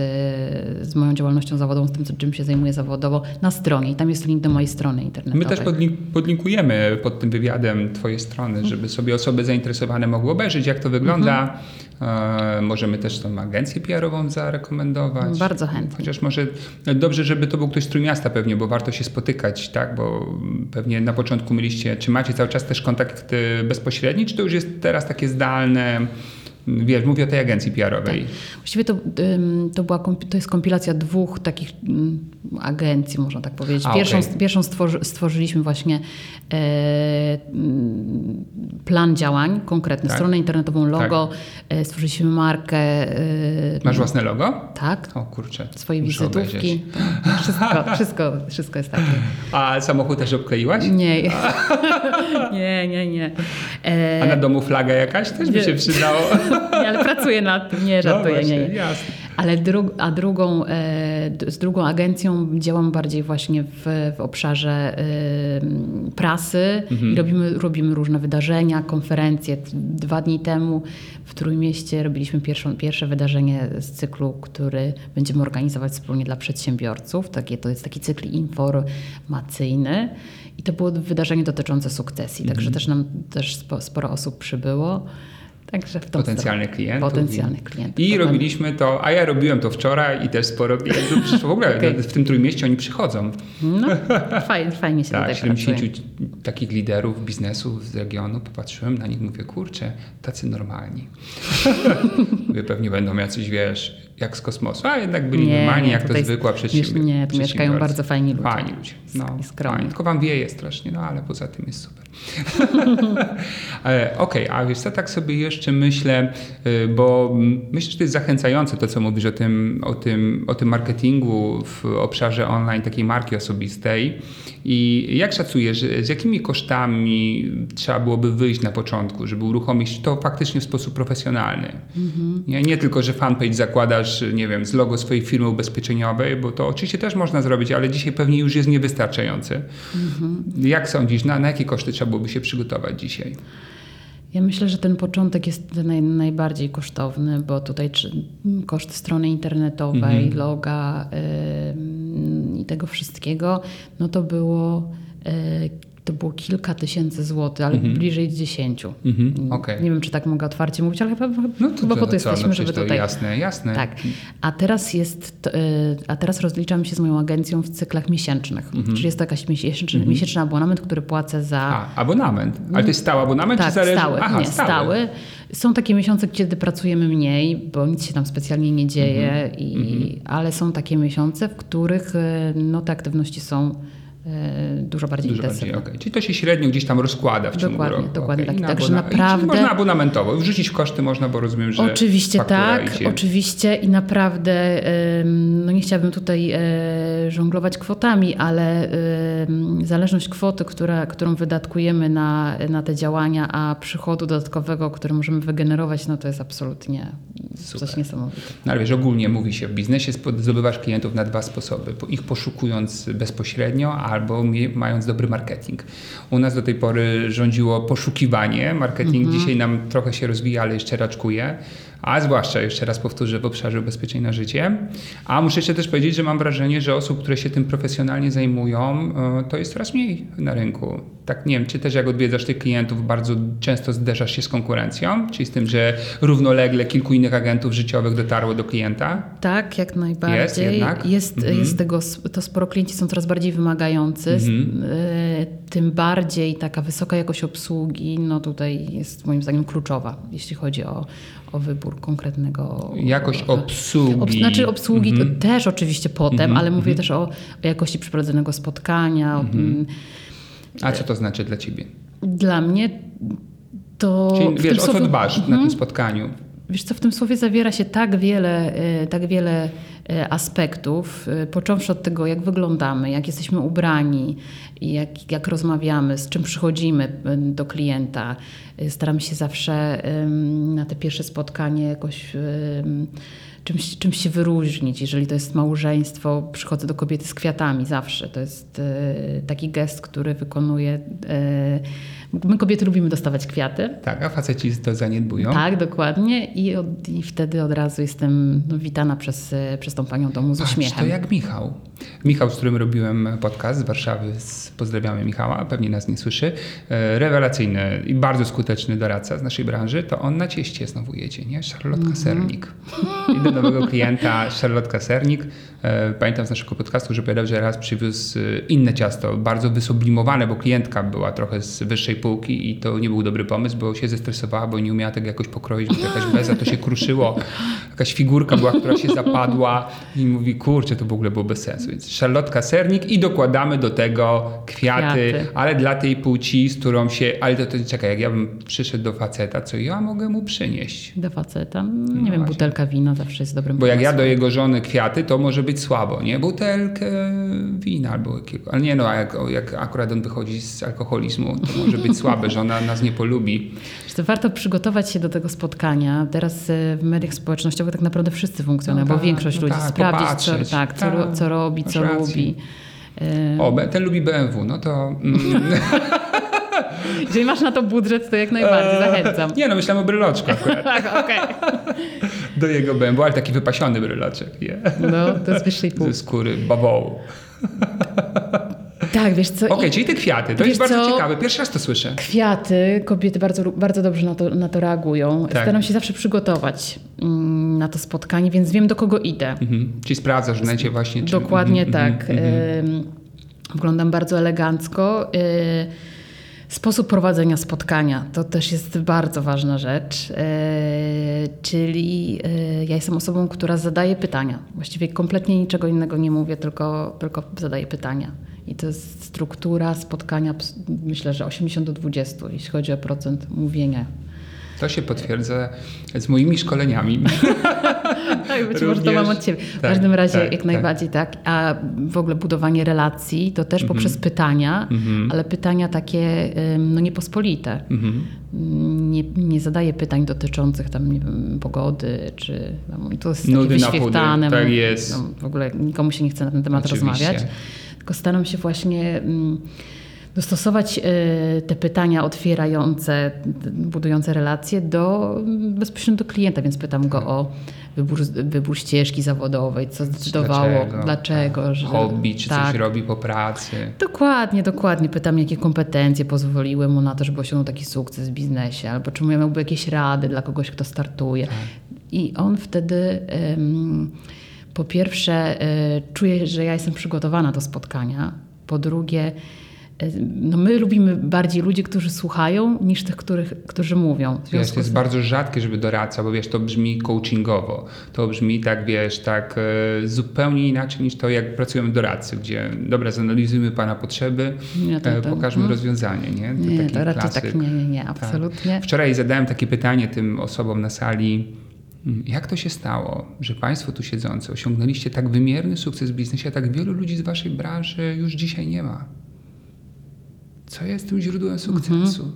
z moją działalnością zawodową, z tym, co- czym się zajmuję zawodowo na stronie. I tam jest link do mojej strony internetowej. My też podlink- podlinkujemy pod tym wywiadem Twoje strony, żeby sobie osoby zainteresowane mogły obejrzeć, jak to wygląda. E, możemy też tą agencję PR-ową zarekomendować. Bardzo chętnie. Chociaż może dobrze, żeby to był ktoś z Trójmiasta pewnie, bo warto się spotykać, tak? Bo pewnie na początku mieliście, czy macie cały czas też kontakt e, bezpośredni, czy to już jest teraz takie zdalne? Wiesz, mówię o tej agencji PR-owej. Właściwie to, to, była, to jest kompilacja dwóch takich ym, agencji, można tak powiedzieć. A, Pierwszą, okej. pierwszą stworzy, stworzyliśmy właśnie e, ym, plan działań konkretny, Tak. stronę internetową, logo, e, stworzyliśmy markę. e, Masz własne logo? Tak, O kurczę. swoje wizytówki. Tak, Wszystko, (laughs) wszystko, wszystko jest takie. A samochód też obkleiłaś? Nie, (laughs) nie, nie, nie. E, A na domu flaga jakaś też by się przydało. (laughs) nie, ale pracuję nad tym, nie żartuję, no nie, właśnie, nie. Jasne. Ale a drugą, e, z drugą agencją działam bardziej właśnie w, w obszarze e, prasy Mhm. i robimy, robimy różne wydarzenia, konferencje. Dwa dni temu w Trójmieście robiliśmy pierwszą, pierwsze wydarzenie z cyklu, który będziemy organizować wspólnie dla przedsiębiorców. Takie, to jest taki cykl informacyjny i to było wydarzenie dotyczące sukcesji, Mhm. także też nam też spo, sporo osób przybyło. Także w tą Potencjalnych stronę. klientów. Potencjalnych klientów. I robiliśmy to, a ja robiłem to wczoraj i też sporo klientów przyszło. W ogóle (laughs) Okej. w tym Trójmieście oni przychodzą. No, fajnie, fajnie się Tak, tutaj 70 pracuje. takich liderów biznesu z regionu, popatrzyłem na nich, mówię, kurczę, tacy normalni. (laughs) mówię, pewnie będą jacyś, wiesz, jak z kosmosu, a jednak byli Nie, normalni, nie, jak to zwykła przedsiębiorstwa. nie, tu mieszkają bardzo fajni ludzie. Fajni ludzie, no, fajni. Tylko wam wieje strasznie, no ale poza tym jest super. (laughs) E, Okej, a wiesz co, tak sobie jeszcze myślę, y, bo myślę, że to jest zachęcające to, co mówisz o tym, o tym, o tym marketingu w obszarze online, takiej marki osobistej. I jak szacujesz, z jakimi kosztami trzeba byłoby wyjść na początku, żeby uruchomić to faktycznie w sposób profesjonalny? Nie, nie tylko, że fanpage zakładasz, nie wiem, z logo swojej firmy ubezpieczeniowej, bo to oczywiście też można zrobić, ale dzisiaj pewnie już jest niewystarczające. Jak sądzisz, na, na jakie koszty trzeba byłoby się przygotować dzisiaj? Ja myślę, że ten początek jest naj, najbardziej kosztowny, bo tutaj czy, koszt strony internetowej, Mhm. loga i tego wszystkiego, no to było, y, to było kilka tysięcy złotych, ale bliżej dziesięciu. Mhm, okej. Nie wiem, czy tak mogę otwarcie mówić, ale chyba, No to, chyba po to co, jesteśmy, no żeby to tutaj... jasne, jasne. Tak. A teraz jest, to, y, a teraz rozliczam się z moją agencją w cyklach miesięcznych. Czyli jest to jakiś miesięczny, miesięczny abonament, który płacę za. A, abonament. Ale to jest stały abonament, Tak, czy zależy? stały. Aha, nie, stały. Są takie miesiące, kiedy pracujemy mniej, bo nic się tam specjalnie nie dzieje, Mhm. i, ale są takie miesiące, w których y, no, te aktywności są dużo bardziej Dużo bardziej, intensywne. okej. Czyli to się średnio gdzieś tam rozkłada w ciągu Dokładnie, roku. dokładnie okej. tak. Także abona- naprawdę- można abonamentowo. Wrzucić w koszty można, bo rozumiem, że Oczywiście tak, idzie. oczywiście i naprawdę, ym, nie chciałabym tutaj e, żonglować kwotami, ale ym, zależność kwoty, która, którą wydatkujemy na, na te działania, a przychodu dodatkowego, który możemy wygenerować, no to jest absolutnie Super. coś niesamowitego. No ale wiesz, ogólnie mówi się, w biznesie zdobywasz klientów na dwa sposoby. Po- Ich poszukując bezpośrednio albo mając dobry marketing. U nas do tej pory rządziło poszukiwanie. Marketing Mhm. dzisiaj nam trochę się rozwija, ale jeszcze raczkuje. A zwłaszcza, jeszcze raz powtórzę, w obszarze ubezpieczeń na życie. A muszę jeszcze też powiedzieć, że mam wrażenie, że osób, które się tym profesjonalnie zajmują, e, to jest coraz mniej na rynku. Tak nie wiem, czy też jak odwiedzasz tych klientów, bardzo często zderzasz się z konkurencją, czyli z tym, że równolegle kilku innych agentów życiowych dotarło do klienta. Tak, jak najbardziej. Jest jednak? Jest, Mhm. jest tego, to sporo klienci są coraz bardziej wymagający. Mhm. E, Tym bardziej taka wysoka jakość obsługi, no tutaj jest moim zdaniem kluczowa, jeśli chodzi o, o wybór konkretnego. Jakość obsługi. Ob, znaczy obsługi Mhm. to też oczywiście potem, ale mówię też o, o jakości przeprowadzonego spotkania. Mhm. A co to znaczy dla ciebie? Dla mnie to. Czyli wiesz, o co słowie- dbasz na Mhm. tym spotkaniu? Wiesz co, w tym słowie zawiera się tak wiele, e, tak wiele e, aspektów, e, począwszy od tego, jak wyglądamy, jak jesteśmy ubrani, jak, jak rozmawiamy, z czym przychodzimy e, do klienta. E, Staramy się zawsze na te pierwsze spotkanie jakoś czymś, czymś się wyróżnić. Jeżeli to jest małżeństwo, przychodzę do kobiety z kwiatami zawsze. To jest e, taki gest, który wykonuje. e, My kobiety lubimy dostawać kwiaty. Tak, a faceci to zaniedbują. Tak, dokładnie. I, od, I wtedy od razu jestem no, witana przez, przez tą panią domu z Patrz, uśmiechem. to jak Michał. Michał, z którym robiłem podcast z Warszawy, z, pozdrawiamy Michała, pewnie nas nie słyszy, e, rewelacyjny i bardzo skuteczny doradca z naszej branży, to on na cieście znowu jedzie, nie? Charlotka Mhm. Sernik. (laughs) Nowego klienta Charlotka Sernik. E, Pamiętam z naszego podcastu, że powiedział, że raz przywiózł e, inne ciasto, bardzo wysublimowane, bo klientka była trochę z wyższej półki i to nie był dobry pomysł, bo się zestresowała, bo nie umiała tego jakoś pokroić, bo jakaś beza, to się kruszyło. Jakaś figurka była, która się zapadła. i mówi, kurczę, to w ogóle było bez sensu. Więc szarlotka, sernik i dokładamy do tego kwiaty, Kwiaty. ale dla tej płci, z którą się... Ale to, to czekaj, jak ja bym przyszedł do faceta, co ja mogę mu przynieść? Do faceta. Nie wiem, No właśnie. butelka wina zawsze jest dobrym Bo jak ja pomysłem. do jego żony kwiaty, to może być słabo, nie? Butelkę wina albo jakiego. Ale nie no, a jak, jak akurat on wychodzi z alkoholizmu, to może być słabe, że ona nas nie polubi. (laughs) Że warto przygotować się do tego spotkania. Teraz e, w mediach społecznościowych tak naprawdę wszyscy funkcjonują, No bo tak, większość no ludzi tak, sprawdzić, co, tak, co, Tak, co robi, co lubi. E, O, ten lubi BMW, no to... Mm, (laughs) Jeżeli masz na to budżet, to jak najbardziej zachęcam. nie no, myślałem o bryloczku akurat. (laughs) Tak, okej. Do jego BMW, ale taki wypasiony bryloczek, nie? No, to jest wyższej pół. Ze skóry bawołu. Tak, wiesz co? Okej, i czyli te kwiaty, to jest bardzo co? ciekawe. Pierwszy raz to słyszę. Kwiaty, kobiety bardzo, bardzo dobrze na to, na to reagują. Tak. Staram się zawsze przygotować mm, na to spotkanie, więc wiem do kogo idę. Mhm. Czyli sprawdzasz w necie właśnie, czy... Dokładnie Mhm, tak. mhm, mhm. Wyglądam bardzo elegancko. Y, Sposób prowadzenia spotkania to też jest bardzo ważna rzecz, y, czyli y, ja jestem osobą, która zadaje pytania. Właściwie kompletnie niczego innego nie mówię, tylko, tylko zadaję pytania. I to jest struktura spotkania, myślę, że 80 do 20, jeśli chodzi o procent mówienia. To się potwierdza z moimi szkoleniami. (laughs) Tak, być może to mam od Ciebie. W tak, każdym razie tak, jak najbardziej tak. A w ogóle budowanie relacji to też poprzez Mhm. pytania, ale pytania takie no niepospolite. Mhm. Nie, nie zadaję pytań dotyczących tam, nie wiem, pogody, czy tam, to jest takie Nudy na chudy, wyświechtane. tak no, jest. No, w ogóle nikomu się nie chce na ten temat Oczywiście. rozmawiać. Tylko staram się właśnie mm, dostosować y, te pytania otwierające, budujące relacje do bezpośrednio do klienta, więc pytam go o wybór, wybór ścieżki zawodowej, co zdecydowało, dlaczego, tak. że Hobby, czy tak. coś robi po pracy. Dokładnie, dokładnie. Pytam, jakie kompetencje pozwoliły mu na to, żeby osiągnął taki sukces w biznesie, albo czy miałby jakieś rady dla kogoś, kto startuje. I on wtedy po pierwsze e, czuje, że ja jestem przygotowana do spotkania. Po drugie, e, no my lubimy bardziej ludzi, którzy słuchają, niż tych, których, którzy mówią. Wiesz, to jest z- bardzo rzadkie, żeby doradca, bo wiesz, to brzmi coachingowo. To brzmi tak, wiesz, tak e, zupełnie inaczej niż to, jak pracujemy doradcy, gdzie dobra, zanalizujmy pana potrzeby, to- e, to- pokażmy mhm. rozwiązanie, nie? To Nie, to raczej klasyk. tak nie, nie, nie, Tak. absolutnie. Wczoraj zadałem takie pytanie tym osobom na sali. mm, Jak to się stało, że Państwo tu siedzący osiągnęliście tak wymierny sukces w biznesie, a tak wielu ludzi z Waszej branży już dzisiaj nie ma? Co jest tym źródłem sukcesu?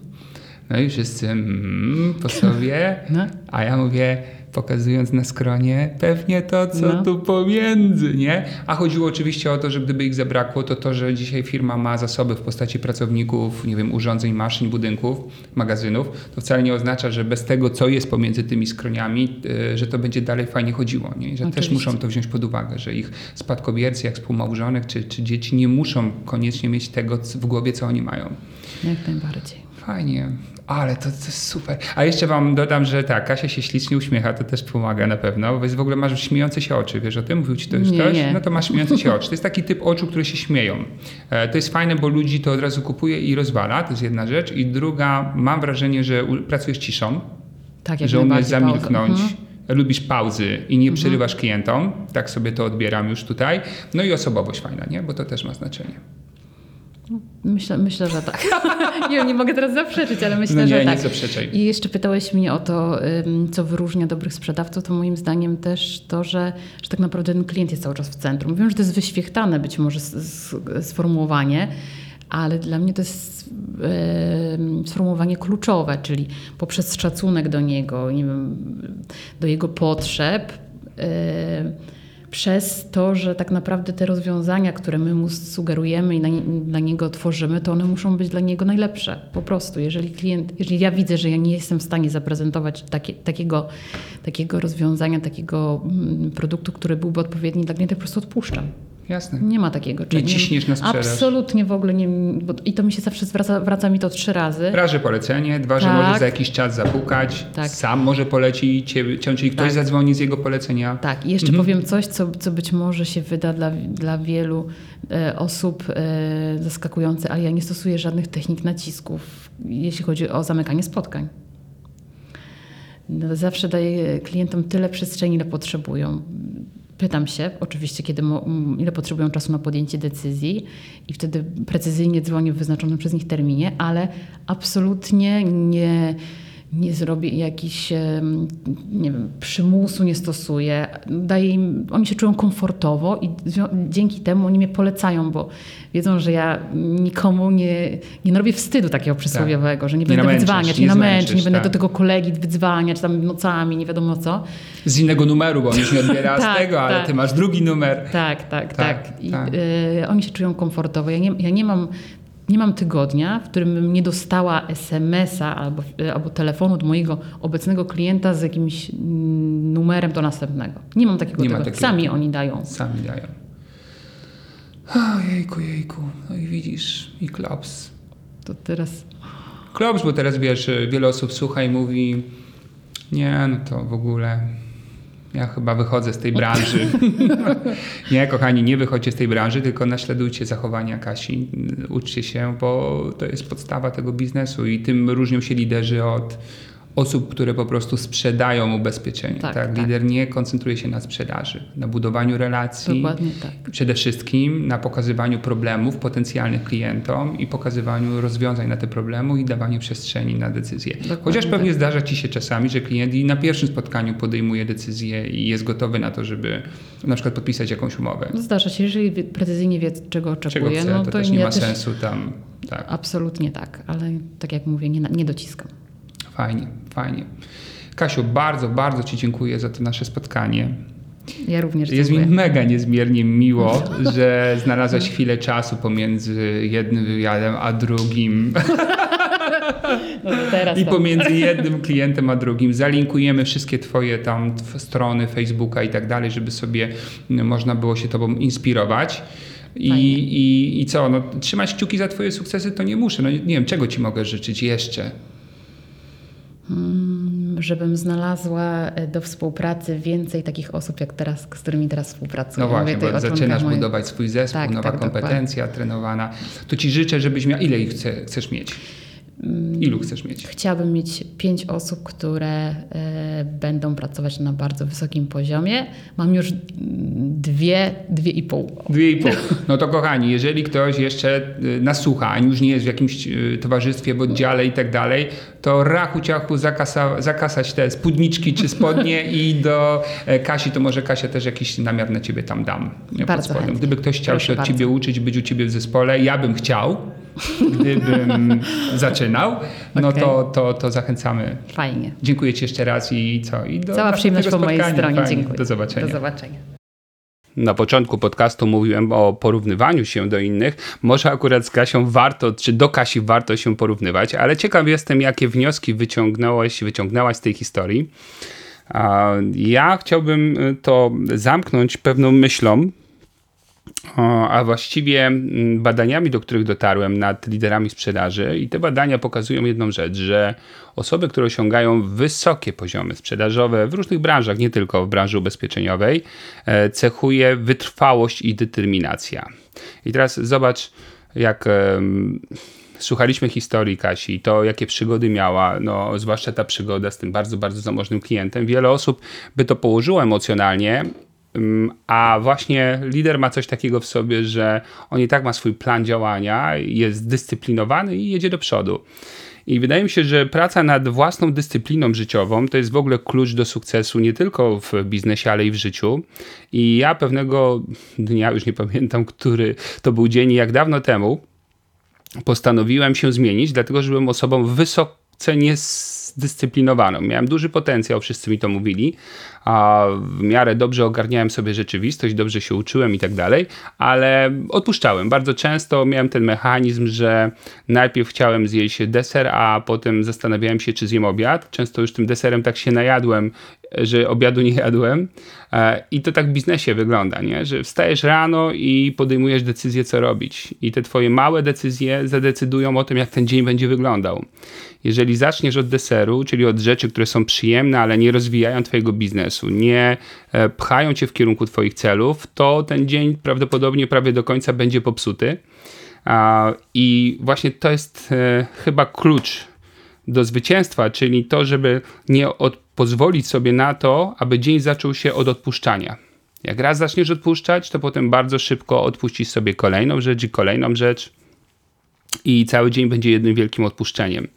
No i wszyscy mm, po sobie, No. a ja mówię, pokazując na skronie, pewnie to, co No. tu pomiędzy, nie? A chodziło oczywiście o to, że gdyby ich zabrakło, to to, że dzisiaj firma ma zasoby w postaci pracowników, nie wiem, urządzeń, maszyn, budynków, magazynów, to wcale nie oznacza, że bez tego, co jest pomiędzy tymi skroniami, y, że to będzie dalej fajnie chodziło, nie? Że też Oczywiście. muszą to wziąć pod uwagę, że ich spadkobiercy, jak współmałżonek czy, czy dzieci nie muszą koniecznie mieć tego w głowie, co oni mają. Jak najbardziej. Fajnie, ale to, to jest super. A jeszcze wam dodam, że tak, Kasia się ślicznie uśmiecha, to też pomaga na pewno, bo jest w ogóle masz śmiejące się oczy, wiesz o tym? Mówił ci to już Nie, ktoś? nie. No to masz śmiejące się oczy. To jest taki typ oczu, które się śmieją. E, to jest fajne, bo ludzi to od razu kupuje i rozwala, to jest jedna rzecz. I druga, mam wrażenie, że pracujesz ciszą, Tak, jak że umiesz zamilknąć. Mhm. Lubisz pauzy i nie przerywasz klientom, tak sobie to odbieram już tutaj. No i osobowość fajna, nie? Bo to też ma znaczenie. Myślę, myślę, że tak. (laughs) nie, nie mogę teraz zaprzeczyć, ale myślę, No nie, że nie tak. zaprzeczaj. I jeszcze pytałeś mnie o to, co wyróżnia dobrych sprzedawców, to moim zdaniem też to, że, że tak naprawdę ten klient jest cały czas w centrum. Wiem, że to jest wyświechtane być może sformułowanie, ale dla mnie to jest sformułowanie kluczowe, czyli poprzez szacunek do niego, nie wiem, do jego potrzeb, ym, przez to, że tak naprawdę te rozwiązania, które my mu sugerujemy i na, dla niego tworzymy, to one muszą być dla niego najlepsze. Po prostu. Jeżeli klient, jeżeli ja widzę, że ja nie jestem w stanie zaprezentować takie, takiego, takiego rozwiązania, takiego mm, produktu, który byłby odpowiedni dla klienta, po prostu odpuszczam. Jasne. Nie ma takiego czegoś. ciśniesz na sprzedaż. Absolutnie w ogóle nie. Bo, I to mi się zawsze zwraca, wraca mi to trzy razy. Raz, że polecenie, dwa, że Tak. może za jakiś czas zapukać, Tak. sam może poleci cię czyli ktoś Tak. zadzwoni z jego polecenia. Tak, i jeszcze Mhm. powiem coś, co, co być może się wyda dla, dla wielu e, osób e, zaskakujące, ale ja nie stosuję żadnych technik nacisków, jeśli chodzi o zamykanie spotkań. No, Zawsze daję klientom tyle przestrzeni, ile potrzebują. Pytam się oczywiście, kiedy ile potrzebują czasu na podjęcie decyzji i wtedy precyzyjnie dzwonię w wyznaczonym przez nich terminie, ale absolutnie nie nie zrobię jakiś, nie wiem, przymusu nie stosuję. Daję im, oni się czują komfortowo i dzięki temu oni mnie polecają, bo wiedzą, że ja nikomu nie, nie robię wstydu takiego przysłowiowego, tak. że nie, nie będę wydzwaniać, nie, namęczyć, nie będę tak. do tego kolegi wydzwaniać tam nocami, nie wiadomo co. Z innego numeru, bo on już nie odbiera (laughs) tak, z tego, ale tak. ty masz drugi numer. Tak, tak, tak. tak. I, y, oni się czują komfortowo. Ja nie, ja nie mam nie mam tygodnia, w którym bym nie dostała SMS-a albo, albo telefonu do mojego obecnego klienta z jakimś numerem do następnego. Nie mam takiego nie tygodnia. Takiego. Sami oni dają. Sami dają. O, jejku, jejku. No i widzisz, i klops. To teraz... Klops, bo teraz wiesz, wiele osób słucha i mówi nie, no to w ogóle ja chyba wychodzę z tej branży. (laughs) nie, kochani, nie wychodźcie z tej branży, tylko naśladujcie zachowania Kasi. Uczcie się, bo to jest podstawa tego biznesu i tym różnią się liderzy od osób, które po prostu sprzedają ubezpieczenie. Tak, tak? tak, Lider nie koncentruje się na sprzedaży, na budowaniu relacji. Dokładnie tak. Przede wszystkim na pokazywaniu problemów potencjalnych klientom i pokazywaniu rozwiązań na te problemy i dawaniu przestrzeni na decyzje. Dokładnie Chociaż pewnie tak. zdarza ci się czasami, że klient i na pierwszym spotkaniu podejmuje decyzję i jest gotowy na to, żeby na przykład podpisać jakąś umowę. Zdarza się, jeżeli precyzyjnie wie, czego oczekuje, czego chce, no to, to też nie ma też... sensu tam. Tak. Absolutnie tak, ale tak jak mówię, nie, nie dociskam. Fajnie, fajnie. Kasiu, bardzo, bardzo Ci dziękuję za to nasze spotkanie. Ja również Jest dziękuję. mi mega niezmiernie miło, (laughs) że znalazłaś chwilę czasu pomiędzy jednym wywiadem a drugim. (laughs) No I pomiędzy jednym klientem a drugim. Zalinkujemy wszystkie Twoje tam strony Facebooka i tak dalej, żeby sobie można było się Tobą inspirować. I, i, I co? No, trzymać kciuki za Twoje sukcesy to nie muszę. No, nie wiem, czego Ci mogę życzyć jeszcze. Hmm, żebym znalazła e, do współpracy więcej takich osób, jak teraz, z którymi teraz współpracuję. No właśnie, bo zaczynasz budować swój zespół, tak, nowa tak, kompetencja dokładnie. trenowana. To ci życzę, żebyś miał... Ile ich chce, chcesz mieć? Ilu chcesz mieć? Chciałabym mieć pięć osób, które y, będą pracować na bardzo wysokim poziomie. Mam już dwie, dwie i pół. Dwie i pół. (laughs) No to kochani, jeżeli ktoś jeszcze e, nas słucha, a już nie jest w jakimś e, towarzystwie, w oddziale i tak dalej, to rachu ciachu zakasa, zakasać te spódniczki czy spodnie i do Kasi, to może Kasia też jakiś namiar na ciebie tam dam. Bardzo Gdyby ktoś chciał Proszę się od bardzo. ciebie uczyć, być u ciebie w zespole, ja bym chciał gdybym (laughs) zaczynał, no to, to, to zachęcamy. Fajnie. Dziękuję Ci jeszcze raz i co? I do Cała przyjemność po mojej stronie. Fajnie. Dziękuję. Do zobaczenia. Do zobaczenia. Na początku podcastu mówiłem o porównywaniu się do innych. Może akurat z Kasią warto, czy do Kasi warto się porównywać, ale ciekaw jestem, jakie wnioski wyciągnąłeś, wyciągnęłaś z tej historii. Ja chciałbym to zamknąć pewną myślą, a właściwie mm, badaniami, do których dotarłem nad liderami sprzedaży, i te badania pokazują jedną rzecz, że osoby, które osiągają wysokie poziomy sprzedażowe w różnych branżach, nie tylko w branży ubezpieczeniowej, e, cechuje wytrwałość i determinacja. I teraz zobacz, jak słuchaliśmy historii Kasi, to jakie przygody miała, no, zwłaszcza ta przygoda z tym bardzo, bardzo zamożnym klientem. Wiele osób by to położyło emocjonalnie a właśnie lider ma coś takiego w sobie, że on i tak ma swój plan działania, jest zdyscyplinowany i jedzie do przodu. I wydaje mi się, że praca nad własną dyscypliną życiową to jest w ogóle klucz do sukcesu nie tylko w biznesie, ale i w życiu. I ja pewnego dnia, już nie pamiętam, który to był dzień, jak dawno temu, postanowiłem się zmienić, dlatego że byłem osobą wysoce niesdyscyplinowaną. Miałem duży potencjał, wszyscy mi to mówili, a w miarę dobrze ogarniałem sobie rzeczywistość, dobrze się uczyłem i tak dalej, ale odpuszczałem. Bardzo często miałem ten mechanizm, że najpierw chciałem zjeść deser, a potem zastanawiałem się, czy zjem obiad. Często już tym deserem tak się najadłem, że obiadu nie jadłem. E, I to tak w biznesie wygląda, nie? że wstajesz rano i podejmujesz decyzję, co robić. I te twoje małe decyzje zadecydują o tym, jak ten dzień będzie wyglądał. Jeżeli zaczniesz od deseru, czyli od rzeczy, które są przyjemne, ale nie rozwijają twojego biznesu, nie e, pchają cię w kierunku twoich celów, to ten dzień prawdopodobnie prawie do końca będzie popsuty. I właśnie to jest e, chyba klucz do zwycięstwa, czyli to, żeby nie pozwolić sobie na to, aby dzień zaczął się od odpuszczania. Jak raz zaczniesz odpuszczać, to potem bardzo szybko odpuścisz sobie kolejną rzecz i kolejną rzecz i cały dzień będzie jednym wielkim odpuszczeniem.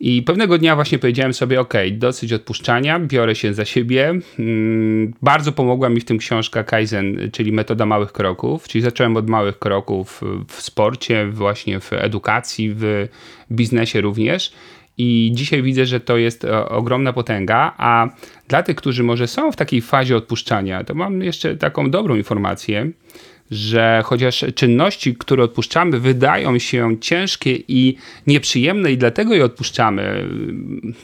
I pewnego dnia właśnie powiedziałem sobie, ok, dosyć odpuszczania, biorę się za siebie. Mm, bardzo pomogła mi w tym książka Kaizen, czyli metoda małych kroków, czyli zacząłem od małych kroków w sporcie, właśnie w edukacji, w biznesie również. I dzisiaj widzę, że to jest e, ogromna potęga, a dla tych, którzy może są w takiej fazie odpuszczania, to mam jeszcze taką dobrą informację, że chociaż czynności, które odpuszczamy, wydają się ciężkie i nieprzyjemne, i dlatego je odpuszczamy,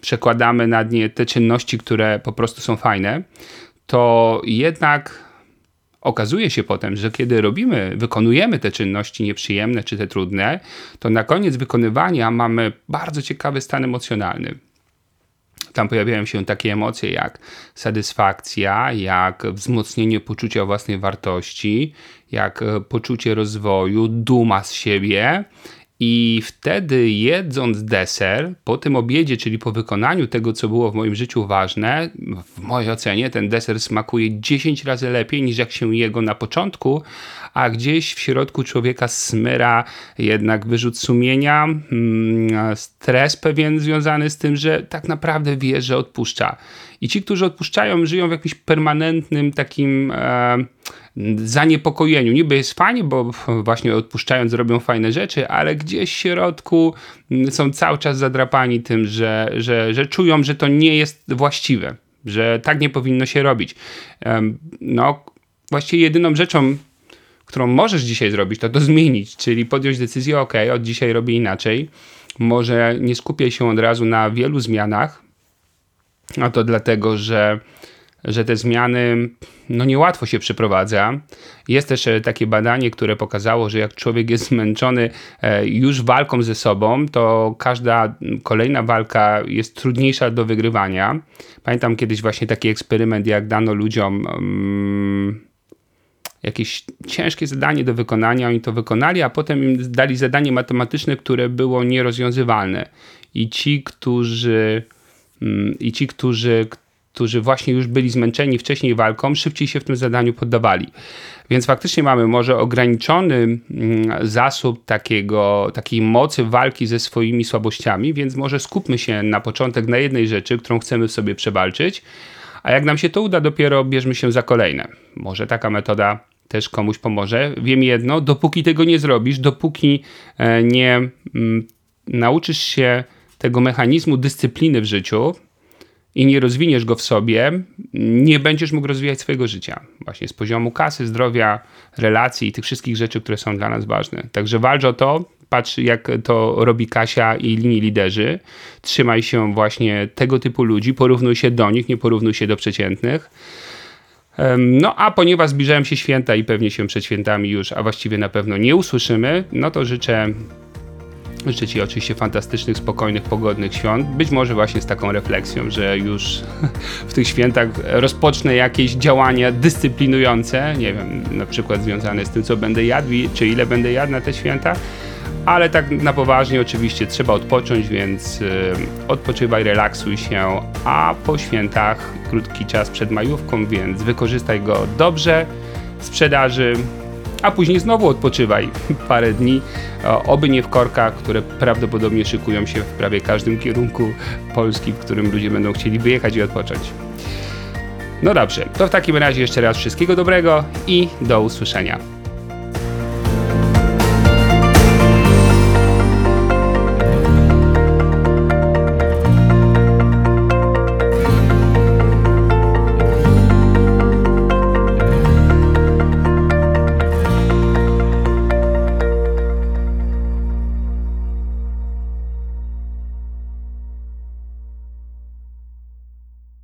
przekładamy nad nie te czynności, które po prostu są fajne, to jednak okazuje się potem, że kiedy robimy, wykonujemy te czynności nieprzyjemne czy te trudne, to na koniec wykonywania mamy bardzo ciekawy stan emocjonalny. Tam pojawiają się takie emocje jak satysfakcja, jak wzmocnienie poczucia własnej wartości, jak e, poczucie rozwoju, duma z siebie. I wtedy jedząc deser, po tym obiedzie, czyli po wykonaniu tego, co było w moim życiu ważne, w mojej ocenie ten deser smakuje 10 razy lepiej niż jak się jego na początku, a gdzieś w środku człowieka smyra jednak wyrzut sumienia, mm, stres pewien związany z tym, że tak naprawdę wie, że odpuszcza. I ci, którzy odpuszczają, żyją w jakimś permanentnym takim e, zaniepokojeniu. Niby jest fajnie, bo właśnie odpuszczając robią fajne rzeczy, ale gdzieś w środku mm, są cały czas zadrapani tym, że, że, że czują, że to nie jest właściwe, że tak nie powinno się robić. No, właściwie jedyną rzeczą, którą możesz dzisiaj zrobić, to to zmienić, czyli podjąć decyzję, ok, od dzisiaj robię inaczej. Może nie skupię się od razu na wielu zmianach, a to dlatego, że że te zmiany no niełatwo się przeprowadza. Jest też e, takie badanie, które pokazało, że jak człowiek jest zmęczony e, już walką ze sobą, to każda kolejna walka jest trudniejsza do wygrywania. Pamiętam kiedyś właśnie taki eksperyment, jak dano ludziom um, jakieś ciężkie zadanie do wykonania, oni to wykonali, a potem im dali zadanie matematyczne, które było nierozwiązywalne. I ci, którzy um, i ci, którzy, którzy właśnie już byli zmęczeni wcześniej walką, szybciej się w tym zadaniu poddawali. Więc faktycznie mamy może ograniczony mm, zasób takiego, takiej mocy walki ze swoimi słabościami, więc może skupmy się na początek na jednej rzeczy, którą chcemy sobie przewalczyć, a jak nam się to uda, dopiero bierzmy się za kolejne. Może taka metoda też komuś pomoże. Wiem jedno, dopóki tego nie zrobisz, dopóki e, nie mm, nauczysz się tego mechanizmu dyscypliny w życiu, i nie rozwiniesz go w sobie, nie będziesz mógł rozwijać swojego życia. Właśnie z poziomu kasy, zdrowia, relacji i tych wszystkich rzeczy, które są dla nas ważne. Także walcz o to, patrz jak to robi Kasia i linii liderzy. Trzymaj się właśnie tego typu ludzi, porównuj się do nich, nie porównuj się do przeciętnych. No a ponieważ zbliżają się święta i pewnie się przed świętami już, a właściwie na pewno nie usłyszymy, no to życzę Życzę Ci oczywiście fantastycznych, spokojnych, pogodnych świąt. Być może właśnie z taką refleksją, że już (laughs) w tych świętach rozpocznę jakieś działania dyscyplinujące, nie wiem, na przykład związane z tym, co będę jadł, czy ile będę jadł na te święta. Ale tak na poważnie oczywiście trzeba odpocząć, więc yy, odpoczywaj, relaksuj się, a po świętach krótki czas przed majówką, więc wykorzystaj go dobrze. Sprzedaży a później znowu odpoczywaj (laughs) parę dni, oby nie w korkach, które prawdopodobnie szykują się w prawie każdym kierunku Polski, w którym ludzie będą chcieli wyjechać i odpocząć. No dobrze, to w takim razie jeszcze raz wszystkiego dobrego i do usłyszenia.